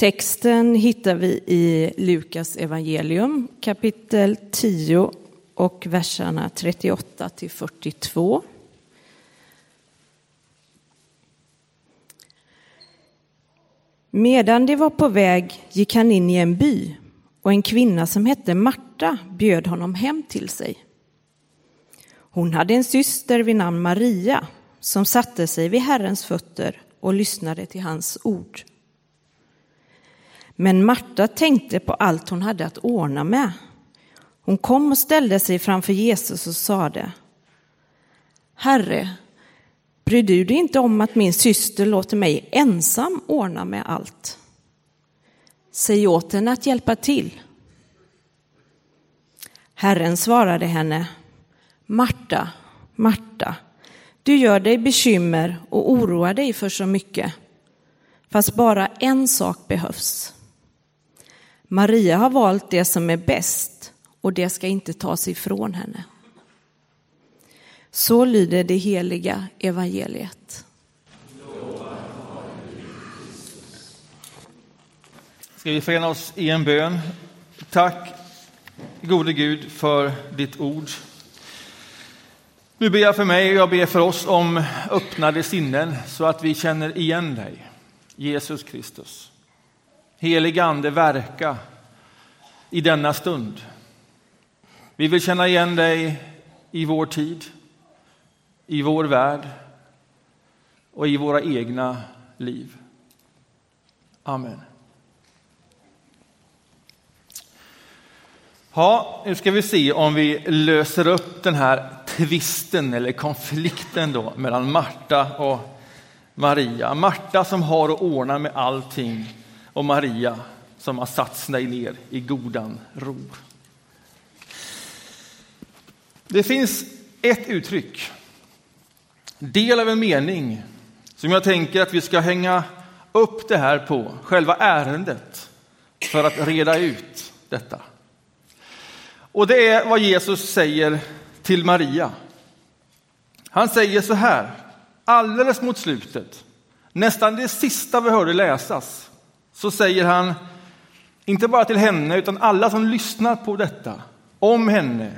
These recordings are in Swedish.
Texten hittar vi i Lukas evangelium kapitel 10 och verserna 38 till 42. Medan de var på väg gick han in i en by och en kvinna som hette Marta bjöd honom hem till sig. Hon hade en syster vid namn Maria som satte sig vid Herrens fötter och lyssnade till hans ord. Men Marta tänkte på allt hon hade att ordna med. Hon kom och ställde sig framför Jesus och sade Herre, bryr du dig inte om att min syster låter mig ensam ordna med allt? Säg åt henne att hjälpa till. Herren svarade henne Marta, Marta, du gör dig bekymmer och oroar dig för så mycket. Fast bara en sak behövs. Maria har valt det som är bäst och det ska inte tas ifrån henne. Så lyder det heliga evangeliet. Ska vi förena oss i en bön? Tack gode Gud för ditt ord. Nu ber jag för mig och jag ber för oss om öppnade sinnen så att vi känner igen dig, Jesus Kristus. Helig Ande, verka i denna stund. Vi vill känna igen dig i vår tid, i vår värld och i våra egna liv. Amen. Ja, nu ska vi se om vi löser upp den här tvisten eller konflikten då mellan Marta och Maria. Marta som har att ordna med allting och Maria som har satt sig ner i godan ro. Det finns ett uttryck, del av en mening, som jag tänker att vi ska hänga upp det här på, själva ärendet, för att reda ut detta. Och det är vad Jesus säger till Maria. Han säger så här, alldeles mot slutet, nästan det sista vi hörde läsas, så säger han, inte bara till henne, utan alla som lyssnar på detta, om henne.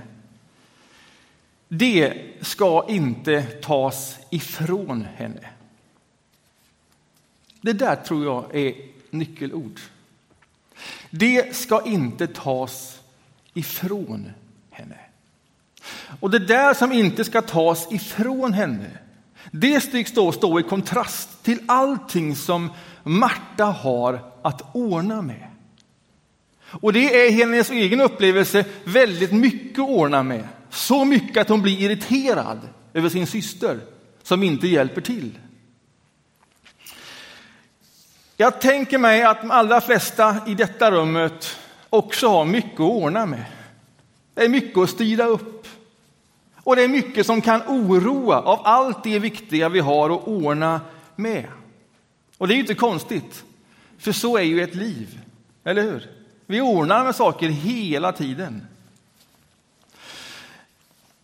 Det ska inte tas ifrån henne. Det där tror jag är nyckelord. Det ska inte tas ifrån henne. Och det där som inte ska tas ifrån henne, det tycks då stå i kontrast till allting som Marta har att ordna med. Och det är hennes egen upplevelse väldigt mycket att ordna med. Så mycket att hon blir irriterad över sin syster som inte hjälper till. Jag tänker mig att de allra flesta i detta rummet också har mycket att ordna med. Det är mycket att styra upp. Och det är mycket som kan oroa av allt det viktiga vi har att ordna med. Och det är ju inte konstigt, för så är ju ett liv, eller hur? Vi ordnar med saker hela tiden.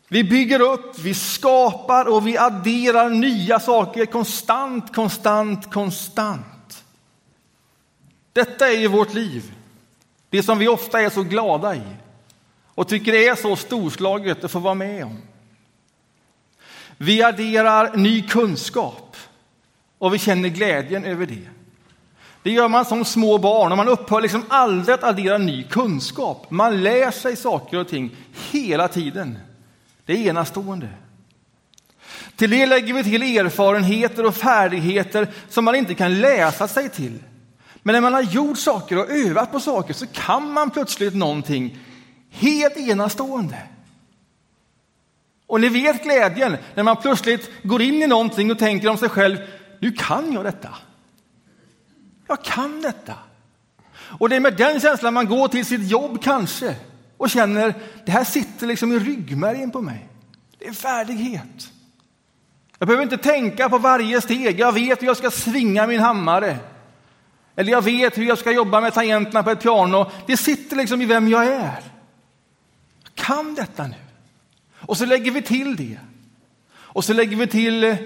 Vi bygger upp, vi skapar och vi adderar nya saker konstant, konstant, konstant. Detta är ju vårt liv. Det som vi ofta är så glada i och tycker det är så storslaget att få vara med om. Vi adderar ny kunskap och vi känner glädjen över det. Det gör man som små barn och man upphör liksom aldrig att addera ny kunskap. Man lär sig saker och ting hela tiden. Det är enastående. Till det lägger vi till erfarenheter och färdigheter som man inte kan läsa sig till. Men när man har gjort saker och övat på saker så kan man plötsligt någonting helt enastående. Och ni vet glädjen när man plötsligt går in i någonting och tänker om sig själv, nu kan jag detta. Jag kan detta. Och det är med den känslan man går till sitt jobb kanske och känner, det här sitter liksom i ryggmärgen på mig. Det är färdighet. Jag behöver inte tänka på varje steg. Jag vet hur jag ska svinga min hammare. Eller jag vet hur jag ska jobba med tangenterna på ett piano. Det sitter liksom i vem jag är. Jag kan detta nu. Och så lägger vi till det. Och så lägger vi till eh,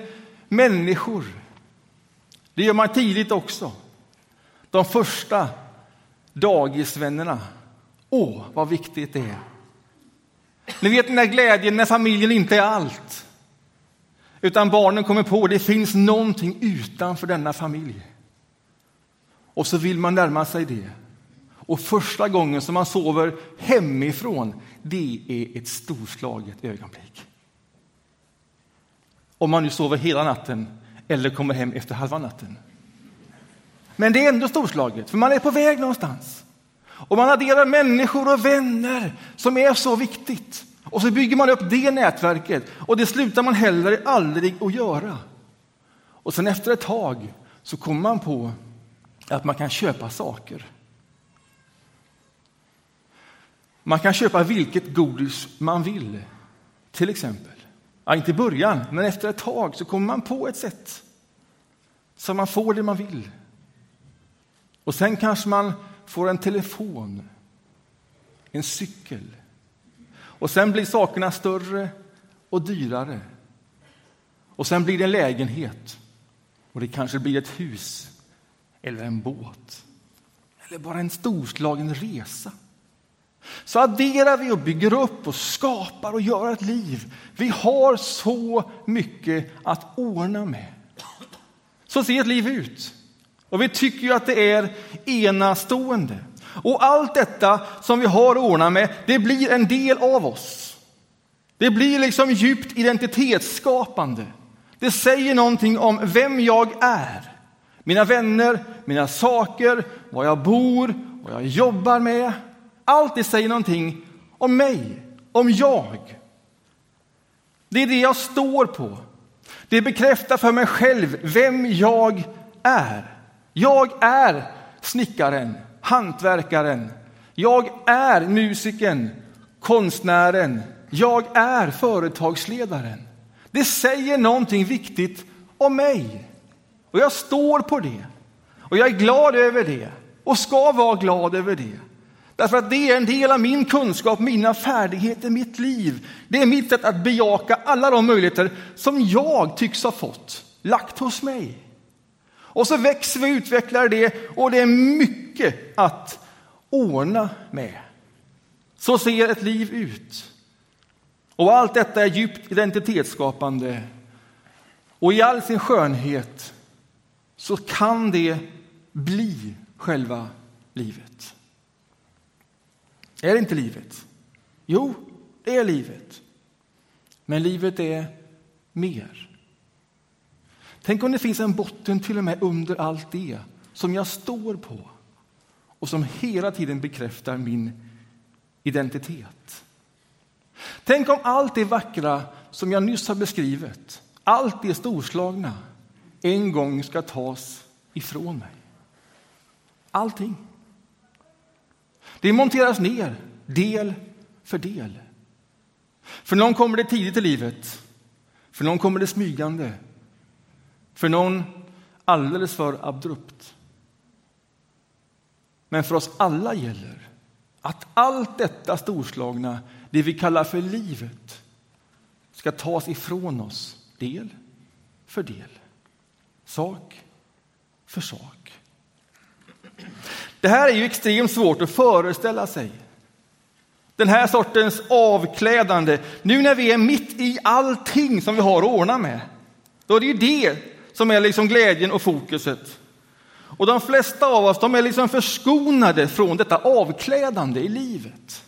människor. Det gör man tidigt också. De första dagisvännerna. Åh, vad viktigt det är. Ni vet den där glädjen när familjen inte är allt. Utan barnen kommer på att det finns någonting utanför denna familj. Och så vill man närma sig det. Och första gången som man sover hemifrån, det är ett storslaget ögonblick. Om man nu sover hela natten eller kommer hem efter halva natten. Men det är ändå storslaget, för man är på väg någonstans. Och man adderar människor och vänner som är så viktigt. Och så bygger man upp det nätverket och det slutar man heller aldrig att göra. Och sen efter ett tag så kommer man på att man kan köpa saker. Man kan köpa vilket godis man vill, till exempel. Ja, inte i början, men efter ett tag så kommer man på ett sätt så man får det man vill. Och sen kanske man får en telefon, en cykel. Och sen blir sakerna större och dyrare. Och sen blir det en lägenhet. Och det kanske blir ett hus eller en båt. Eller bara en storslagen resa. Så adderar vi och bygger upp och skapar och gör ett liv. Vi har så mycket att ordna med. Så ser ett liv ut. Och vi tycker ju att det är enastående. Och allt detta som vi har att ordna med, det blir en del av oss. Det blir liksom djupt identitetsskapande. Det säger någonting om vem jag är. Mina vänner, mina saker, var jag bor, vad jag jobbar med. Allt det säger någonting om mig, om jag. Det är det jag står på. Det bekräftar för mig själv vem jag är. Jag är snickaren, hantverkaren. Jag är musikern, konstnären. Jag är företagsledaren. Det säger någonting viktigt om mig. Och jag står på det. Och jag är glad över det. Och ska vara glad över det. Därför att det är en del av min kunskap, mina färdigheter, mitt liv. Det är mitt sätt att bejaka alla de möjligheter som jag tycks ha fått, lagt hos mig. Och så växer vi och utvecklar det och det är mycket att ordna med. Så ser ett liv ut. Och allt detta är djupt identitetsskapande. Och i all sin skönhet så kan det bli själva livet. Är det inte livet? Jo, det är livet. Men livet är mer. Tänk om det finns en botten till och med under allt det som jag står på och som hela tiden bekräftar min identitet. Tänk om allt det vackra som jag nyss har beskrivit, allt det storslagna, en gång ska tas ifrån mig. Allting. Det monteras ner del för del. För någon kommer det tidigt i livet, för någon kommer det smygande, för någon alldeles för abrupt. Men för oss alla gäller att allt detta storslagna, det vi kallar för livet, ska tas ifrån oss del för del, sak för sak. Det här är ju extremt svårt att föreställa sig. Den här sortens avklädande, nu när vi är mitt i allting som vi har att ordna med, då är det ju det som är liksom glädjen och fokuset. Och de flesta av oss de är liksom förskonade från detta avklädande i livet.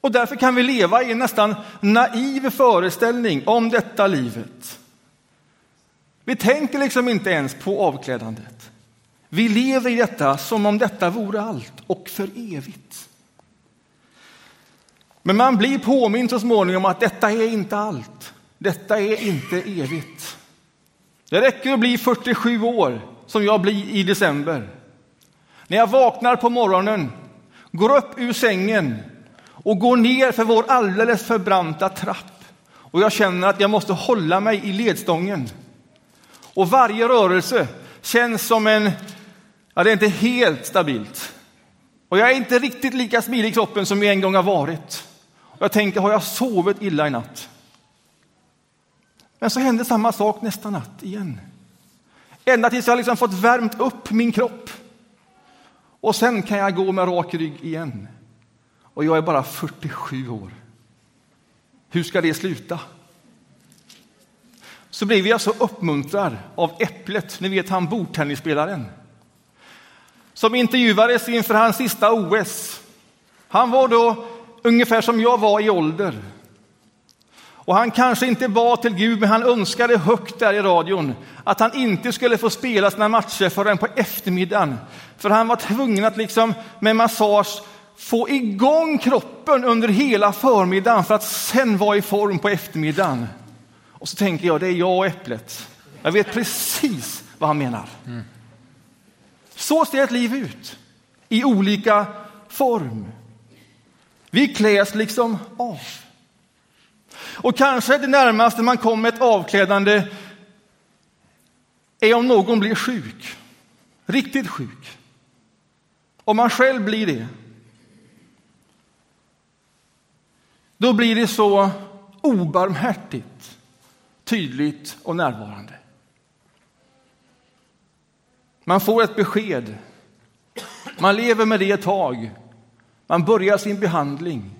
Och därför kan vi leva i en nästan naiv föreställning om detta livet. Vi tänker liksom inte ens på avklädandet. Vi lever i detta som om detta vore allt och för evigt. Men man blir påmind så småningom att detta är inte allt. Detta är inte evigt. Det räcker att bli 47 år, som jag blir i december. När jag vaknar på morgonen, går upp ur sängen och går ner för vår alldeles för branta trapp och jag känner att jag måste hålla mig i ledstången. Och varje rörelse känns som en... Ja, det är inte helt stabilt. Och jag är inte riktigt lika smidig i kroppen som jag en gång har varit. Och jag tänker, har jag sovit illa i natt? Men så hände samma sak nästa natt igen. Ända tills jag liksom fått värmt upp min kropp. Och sen kan jag gå med rak rygg igen. Och jag är bara 47 år. Hur ska det sluta? Så blev jag så uppmuntrad av Äpplet, ni vet han bordtennisspelaren som intervjuades inför hans sista OS. Han var då ungefär som jag var i ålder. Och han kanske inte bad till Gud, men han önskade högt där i radion att han inte skulle få spela sina matcher förrän på eftermiddagen. För han var tvungen att liksom med massage få igång kroppen under hela förmiddagen för att sen vara i form på eftermiddagen. Och så tänker jag, det är jag och Äpplet. Jag vet precis vad han menar. Mm. Så ser ett liv ut, i olika form. Vi kläs liksom av. Och kanske det närmaste man kommer ett avklädande är om någon blir sjuk, riktigt sjuk. Om man själv blir det. Då blir det så obarmhärtigt, tydligt och närvarande. Man får ett besked. Man lever med det ett tag. Man börjar sin behandling.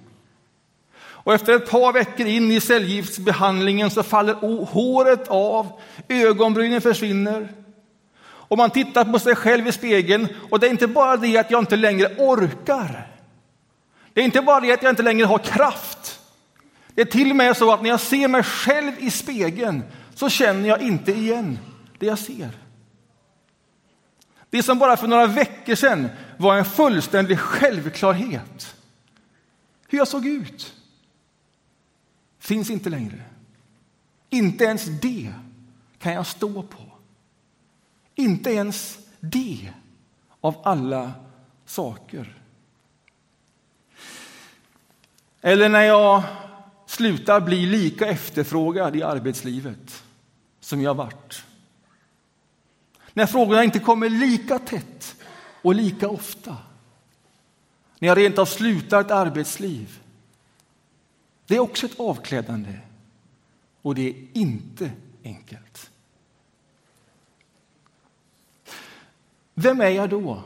Och efter ett par veckor in i cellgiftsbehandlingen så faller håret av, ögonbrynen försvinner. Och man tittar på sig själv i spegeln och det är inte bara det att jag inte längre orkar. Det är inte bara det att jag inte längre har kraft. Det är till och med så att när jag ser mig själv i spegeln så känner jag inte igen det jag ser. Det som bara för några veckor sedan var en fullständig självklarhet. Hur jag såg ut finns inte längre. Inte ens det kan jag stå på. Inte ens det av alla saker. Eller när jag slutar bli lika efterfrågad i arbetslivet som jag varit. När frågorna inte kommer lika tätt och lika ofta. När jag rent av slutar ett arbetsliv. Det är också ett avklädande och det är inte enkelt. Vem är jag då?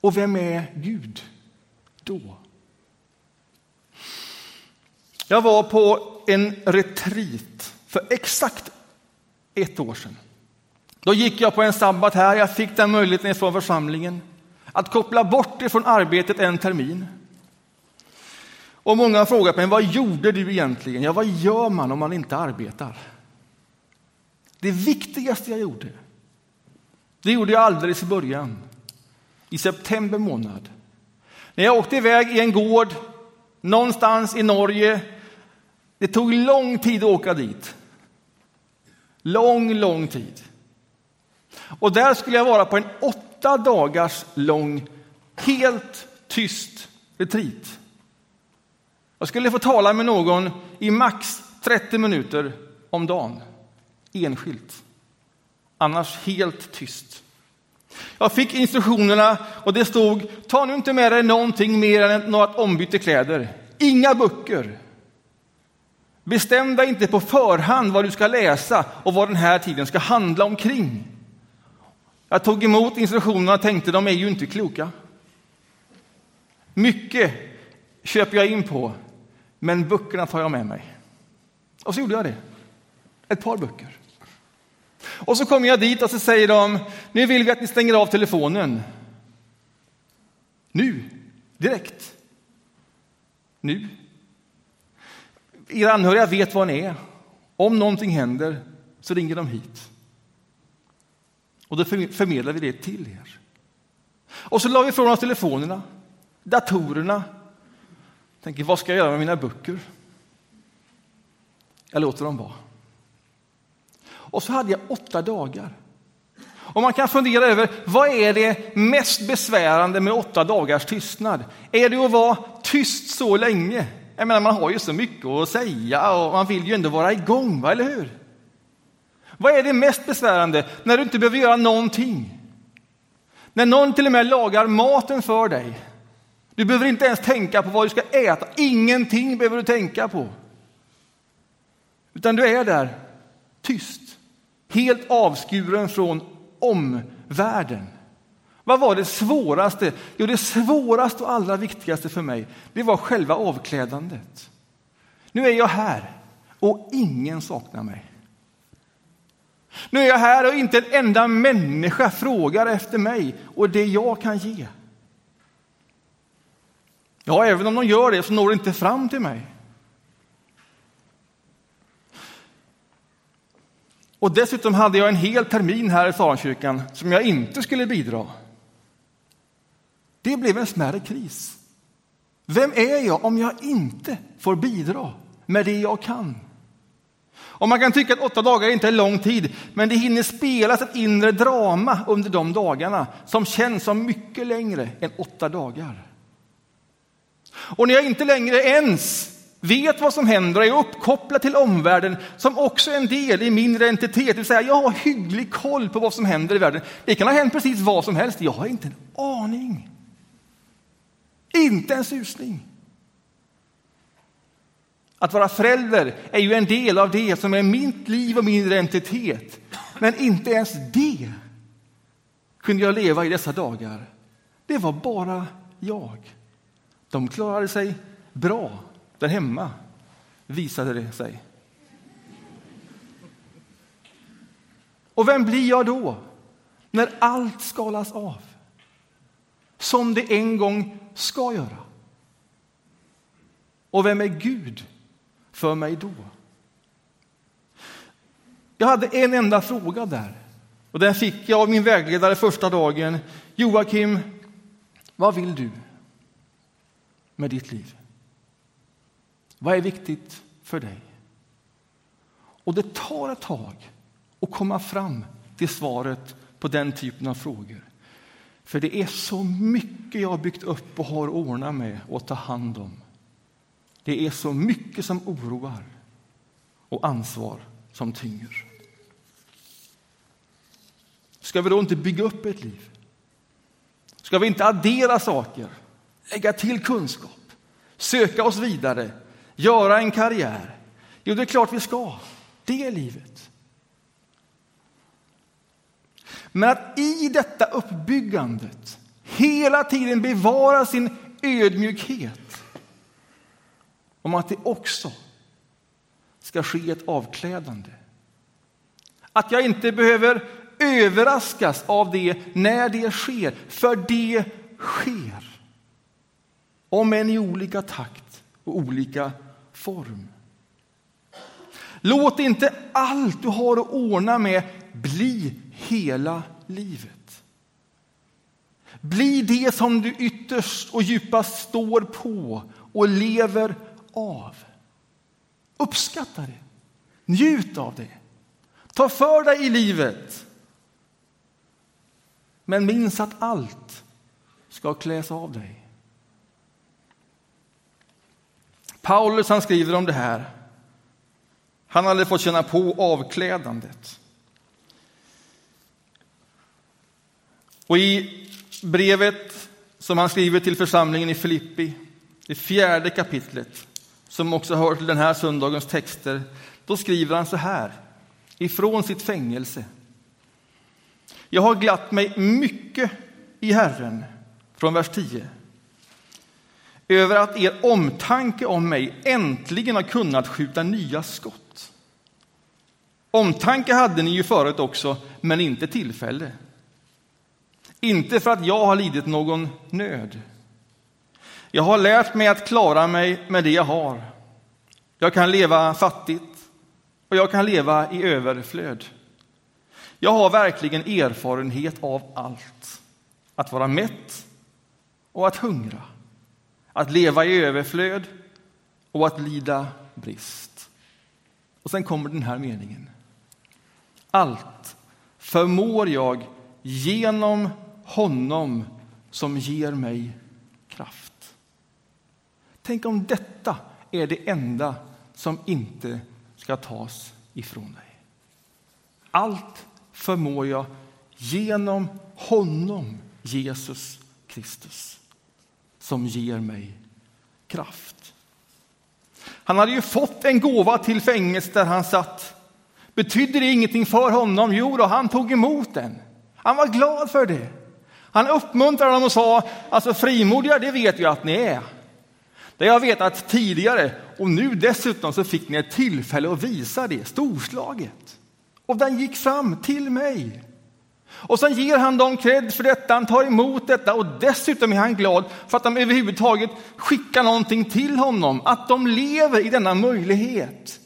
Och vem är Gud då? Jag var på en retreat för exakt ett år sedan. Då gick jag på en sabbat här. Jag fick den möjligheten från församlingen att koppla bort det från arbetet en termin. Och många har frågat mig, vad gjorde du egentligen? Ja, vad gör man om man inte arbetar? Det viktigaste jag gjorde, det gjorde jag alldeles i början, i september månad. När jag åkte iväg i en gård någonstans i Norge. Det tog lång tid att åka dit. Lång, lång tid. Och där skulle jag vara på en åtta dagars lång, helt tyst retreat. Jag skulle få tala med någon i max 30 minuter om dagen, enskilt. Annars helt tyst. Jag fick instruktionerna och det stod, ta nu inte med dig någonting mer än några ombyte kläder. Inga böcker, Bestäm dig inte på förhand vad du ska läsa och vad den här tiden ska handla omkring. Jag tog emot instruktionerna och tänkte de är ju inte kloka. Mycket köper jag in på, men böckerna tar jag med mig. Och så gjorde jag det. Ett par böcker. Och så kommer jag dit och så säger de, nu vill vi att ni stänger av telefonen. Nu, direkt. Nu era anhöriga vet var ni är. Om någonting händer så ringer de hit. Och då förmedlar vi det till er. Och så la vi ifrån oss telefonerna, datorerna. Tänker, vad ska jag göra med mina böcker? Jag låter dem vara. Och så hade jag åtta dagar. Och man kan fundera över vad är det mest besvärande med åtta dagars tystnad? Är det att vara tyst så länge? Jag menar, man har ju så mycket att säga och man vill ju ändå vara igång, va? eller hur? Vad är det mest besvärande när du inte behöver göra någonting? När någon till och med lagar maten för dig. Du behöver inte ens tänka på vad du ska äta. Ingenting behöver du tänka på. Utan du är där tyst, helt avskuren från omvärlden. Vad var det svåraste? Jo, det svåraste och allra viktigaste för mig, det var själva avklädandet. Nu är jag här och ingen saknar mig. Nu är jag här och inte en enda människa frågar efter mig och det jag kan ge. Ja, även om de gör det så når det inte fram till mig. Och dessutom hade jag en hel termin här i Saronkyrkan som jag inte skulle bidra. Det blev en smärre kris. Vem är jag om jag inte får bidra med det jag kan? Och man kan tycka att åtta dagar inte är lång tid, men det hinner spelas ett inre drama under de dagarna som känns som mycket längre än åtta dagar. Och när jag inte längre ens vet vad som händer och är uppkopplad till omvärlden som också är en del i min identitet, det vill säga jag har hygglig koll på vad som händer i världen. Det kan ha hänt precis vad som helst, jag har inte en aning. Inte en susning. Att vara förälder är ju en del av det som är mitt liv och min identitet. Men inte ens det kunde jag leva i dessa dagar. Det var bara jag. De klarade sig bra där hemma, visade det sig. Och vem blir jag då, när allt skalas av? Som det en gång ska göra. Och vem är Gud för mig då? Jag hade en enda fråga där. Och den fick jag av min vägledare första dagen. Joakim, vad vill du med ditt liv? Vad är viktigt för dig? Och det tar ett tag att komma fram till svaret på den typen av frågor. För det är så mycket jag har byggt upp och har ordnat med och ta hand om. Det är så mycket som oroar och ansvar som tynger. Ska vi då inte bygga upp ett liv? Ska vi inte addera saker, lägga till kunskap, söka oss vidare, göra en karriär? Jo, det är klart vi ska. Det är livet. Men att i detta uppbyggandet hela tiden bevara sin ödmjukhet om att det också ska ske ett avklädande. Att jag inte behöver överraskas av det när det sker, för det sker. Om än i olika takt och olika form. Låt inte allt du har att ordna med bli hela livet. Bli det som du ytterst och djupast står på och lever av. Uppskatta det. Njut av det. Ta för dig i livet. Men minns att allt ska kläs av dig. Paulus han skriver om det här. Han hade fått känna på avklädandet. Och i brevet som han skriver till församlingen i Filippi, det fjärde kapitlet, som också hör till den här söndagens texter, då skriver han så här, ifrån sitt fängelse. Jag har glatt mig mycket i Herren, från vers 10, över att er omtanke om mig äntligen har kunnat skjuta nya skott. Omtanke hade ni ju förut också, men inte tillfälle. Inte för att jag har lidit någon nöd. Jag har lärt mig att klara mig med det jag har. Jag kan leva fattigt och jag kan leva i överflöd. Jag har verkligen erfarenhet av allt. Att vara mätt och att hungra. Att leva i överflöd och att lida brist. Och sen kommer den här meningen. Allt förmår jag genom honom som ger mig kraft. Tänk om detta är det enda som inte ska tas ifrån dig. Allt förmår jag genom honom, Jesus Kristus, som ger mig kraft. Han hade ju fått en gåva till fängelset där han satt Betydde det ingenting för honom? Jo, då, han tog emot den. Han var glad för det. Han uppmuntrade dem och sa, alltså frimodiga, det vet jag att ni är. Det har jag vetat tidigare och nu dessutom så fick ni ett tillfälle att visa det storslaget. Och den gick fram till mig. Och sen ger han dem cred för detta, han tar emot detta och dessutom är han glad för att de överhuvudtaget skickar någonting till honom, att de lever i denna möjlighet.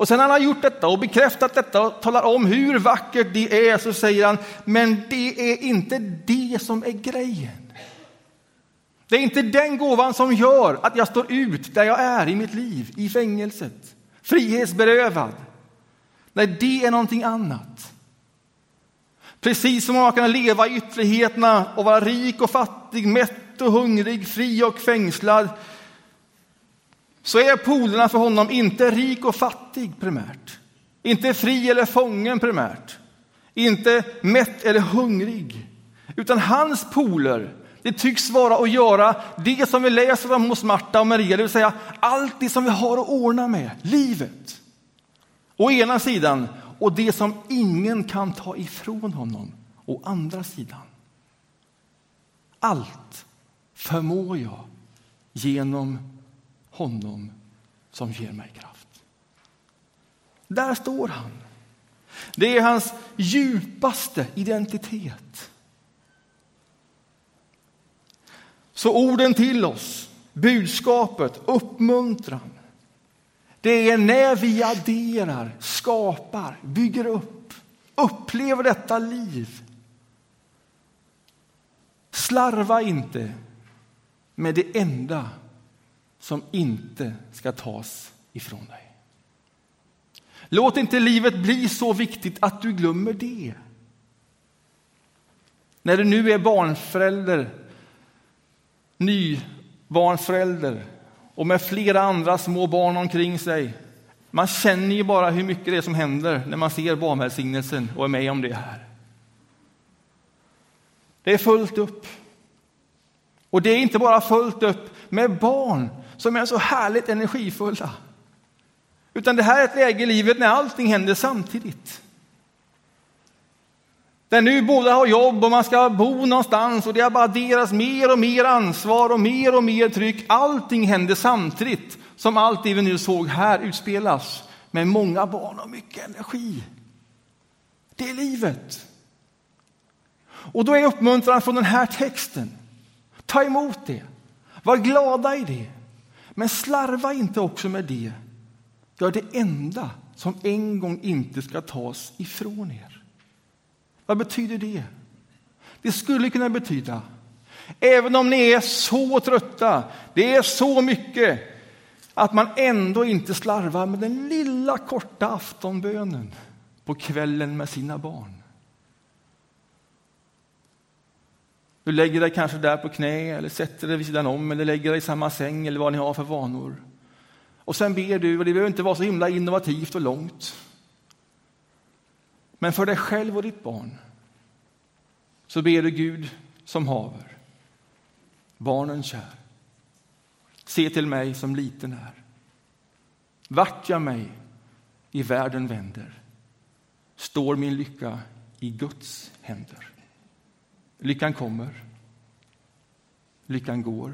Och sen han har gjort detta och bekräftat detta och talar om hur vackert det är så säger han, men det är inte det som är grejen. Det är inte den gåvan som gör att jag står ut där jag är i mitt liv, i fängelset, frihetsberövad. Nej, det är någonting annat. Precis som man kan leva i ytterligheterna och vara rik och fattig, mätt och hungrig, fri och fängslad, så är polerna för honom inte rik och fattig primärt. Inte fri eller fången primärt. Inte mätt eller hungrig. Utan hans poler, det tycks vara att göra det som vi läser om hos Marta och Maria, det vill säga allt det som vi har att ordna med, livet. Å ena sidan, och det som ingen kan ta ifrån honom, å andra sidan. Allt förmår jag genom honom som ger mig kraft. Där står han. Det är hans djupaste identitet. Så orden till oss, budskapet, uppmuntran. Det är när vi adderar, skapar, bygger upp, upplever detta liv. Slarva inte med det enda som inte ska tas ifrån dig. Låt inte livet bli så viktigt att du glömmer det. När du nu är barnförälder, nybarnförälder och med flera andra små barn omkring sig. Man känner ju bara hur mycket det är som händer när man ser barnvälsignelsen och är med om det här. Det är fullt upp. Och det är inte bara fullt upp med barn som är så härligt energifulla. Utan det här är ett läge i livet när allting händer samtidigt. Där nu båda har jobb och man ska bo någonstans och det har bara adderas mer och mer ansvar och mer och mer tryck. Allting händer samtidigt som allt det vi nu såg här utspelas med många barn och mycket energi. Det är livet. Och då är uppmuntran från den här texten. Ta emot det. Var glada i det. Men slarva inte också med det. Gör det enda som en gång inte ska tas ifrån er. Vad betyder det? Det skulle kunna betyda, även om ni är så trötta, det är så mycket, att man ändå inte slarvar med den lilla korta aftonbönen på kvällen med sina barn. Du lägger dig kanske där på knä eller sätter dig vid sidan om eller lägger dig i samma säng eller vad ni har för vanor. Och sen ber du, och det behöver inte vara så himla innovativt och långt. Men för dig själv och ditt barn så ber du Gud som haver, barnen kär. Se till mig som liten är. Vart jag mig i världen vänder står min lycka i Guds händer. Lyckan kommer, lyckan går,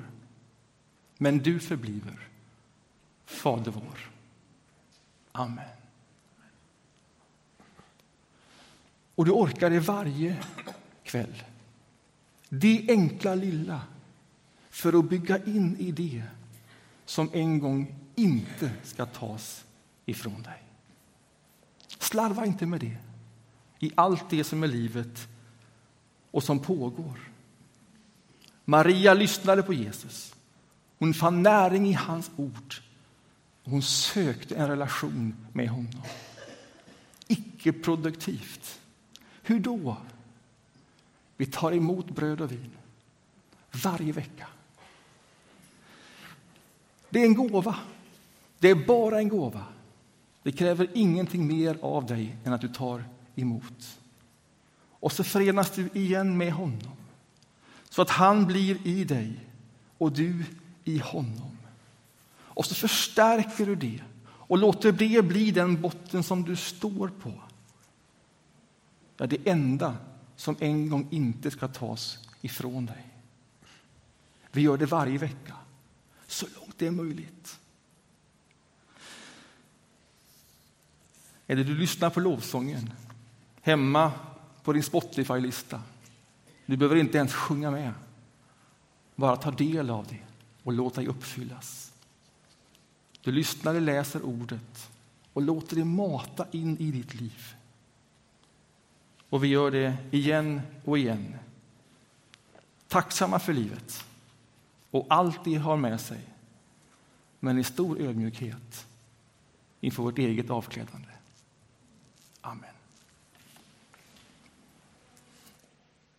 men du förbliver, Fader vår. Amen. Och du orkar det varje kväll. Det enkla lilla för att bygga in i det som en gång inte ska tas ifrån dig. Slarva inte med det i allt det som är livet och som pågår. Maria lyssnade på Jesus. Hon fann näring i hans ord. Hon sökte en relation med honom. Icke produktivt. Hur då? Vi tar emot bröd och vin varje vecka. Det är en gåva. Det är bara en gåva. Det kräver ingenting mer av dig än att du tar emot. Och så förenas du igen med honom så att han blir i dig och du i honom. Och så förstärker du det och låter det bli den botten som du står på. Ja, det enda som en gång inte ska tas ifrån dig. Vi gör det varje vecka, så långt det är möjligt. Eller du lyssnar på lovsången hemma på din Spotify-lista. Du behöver inte ens sjunga med. Bara ta del av det och låt dig uppfyllas. Du lyssnar och läser ordet och låter det mata in i ditt liv. Och vi gör det igen och igen. Tacksamma för livet och allt det har med sig, men i stor ödmjukhet inför vårt eget avklädande. Amen.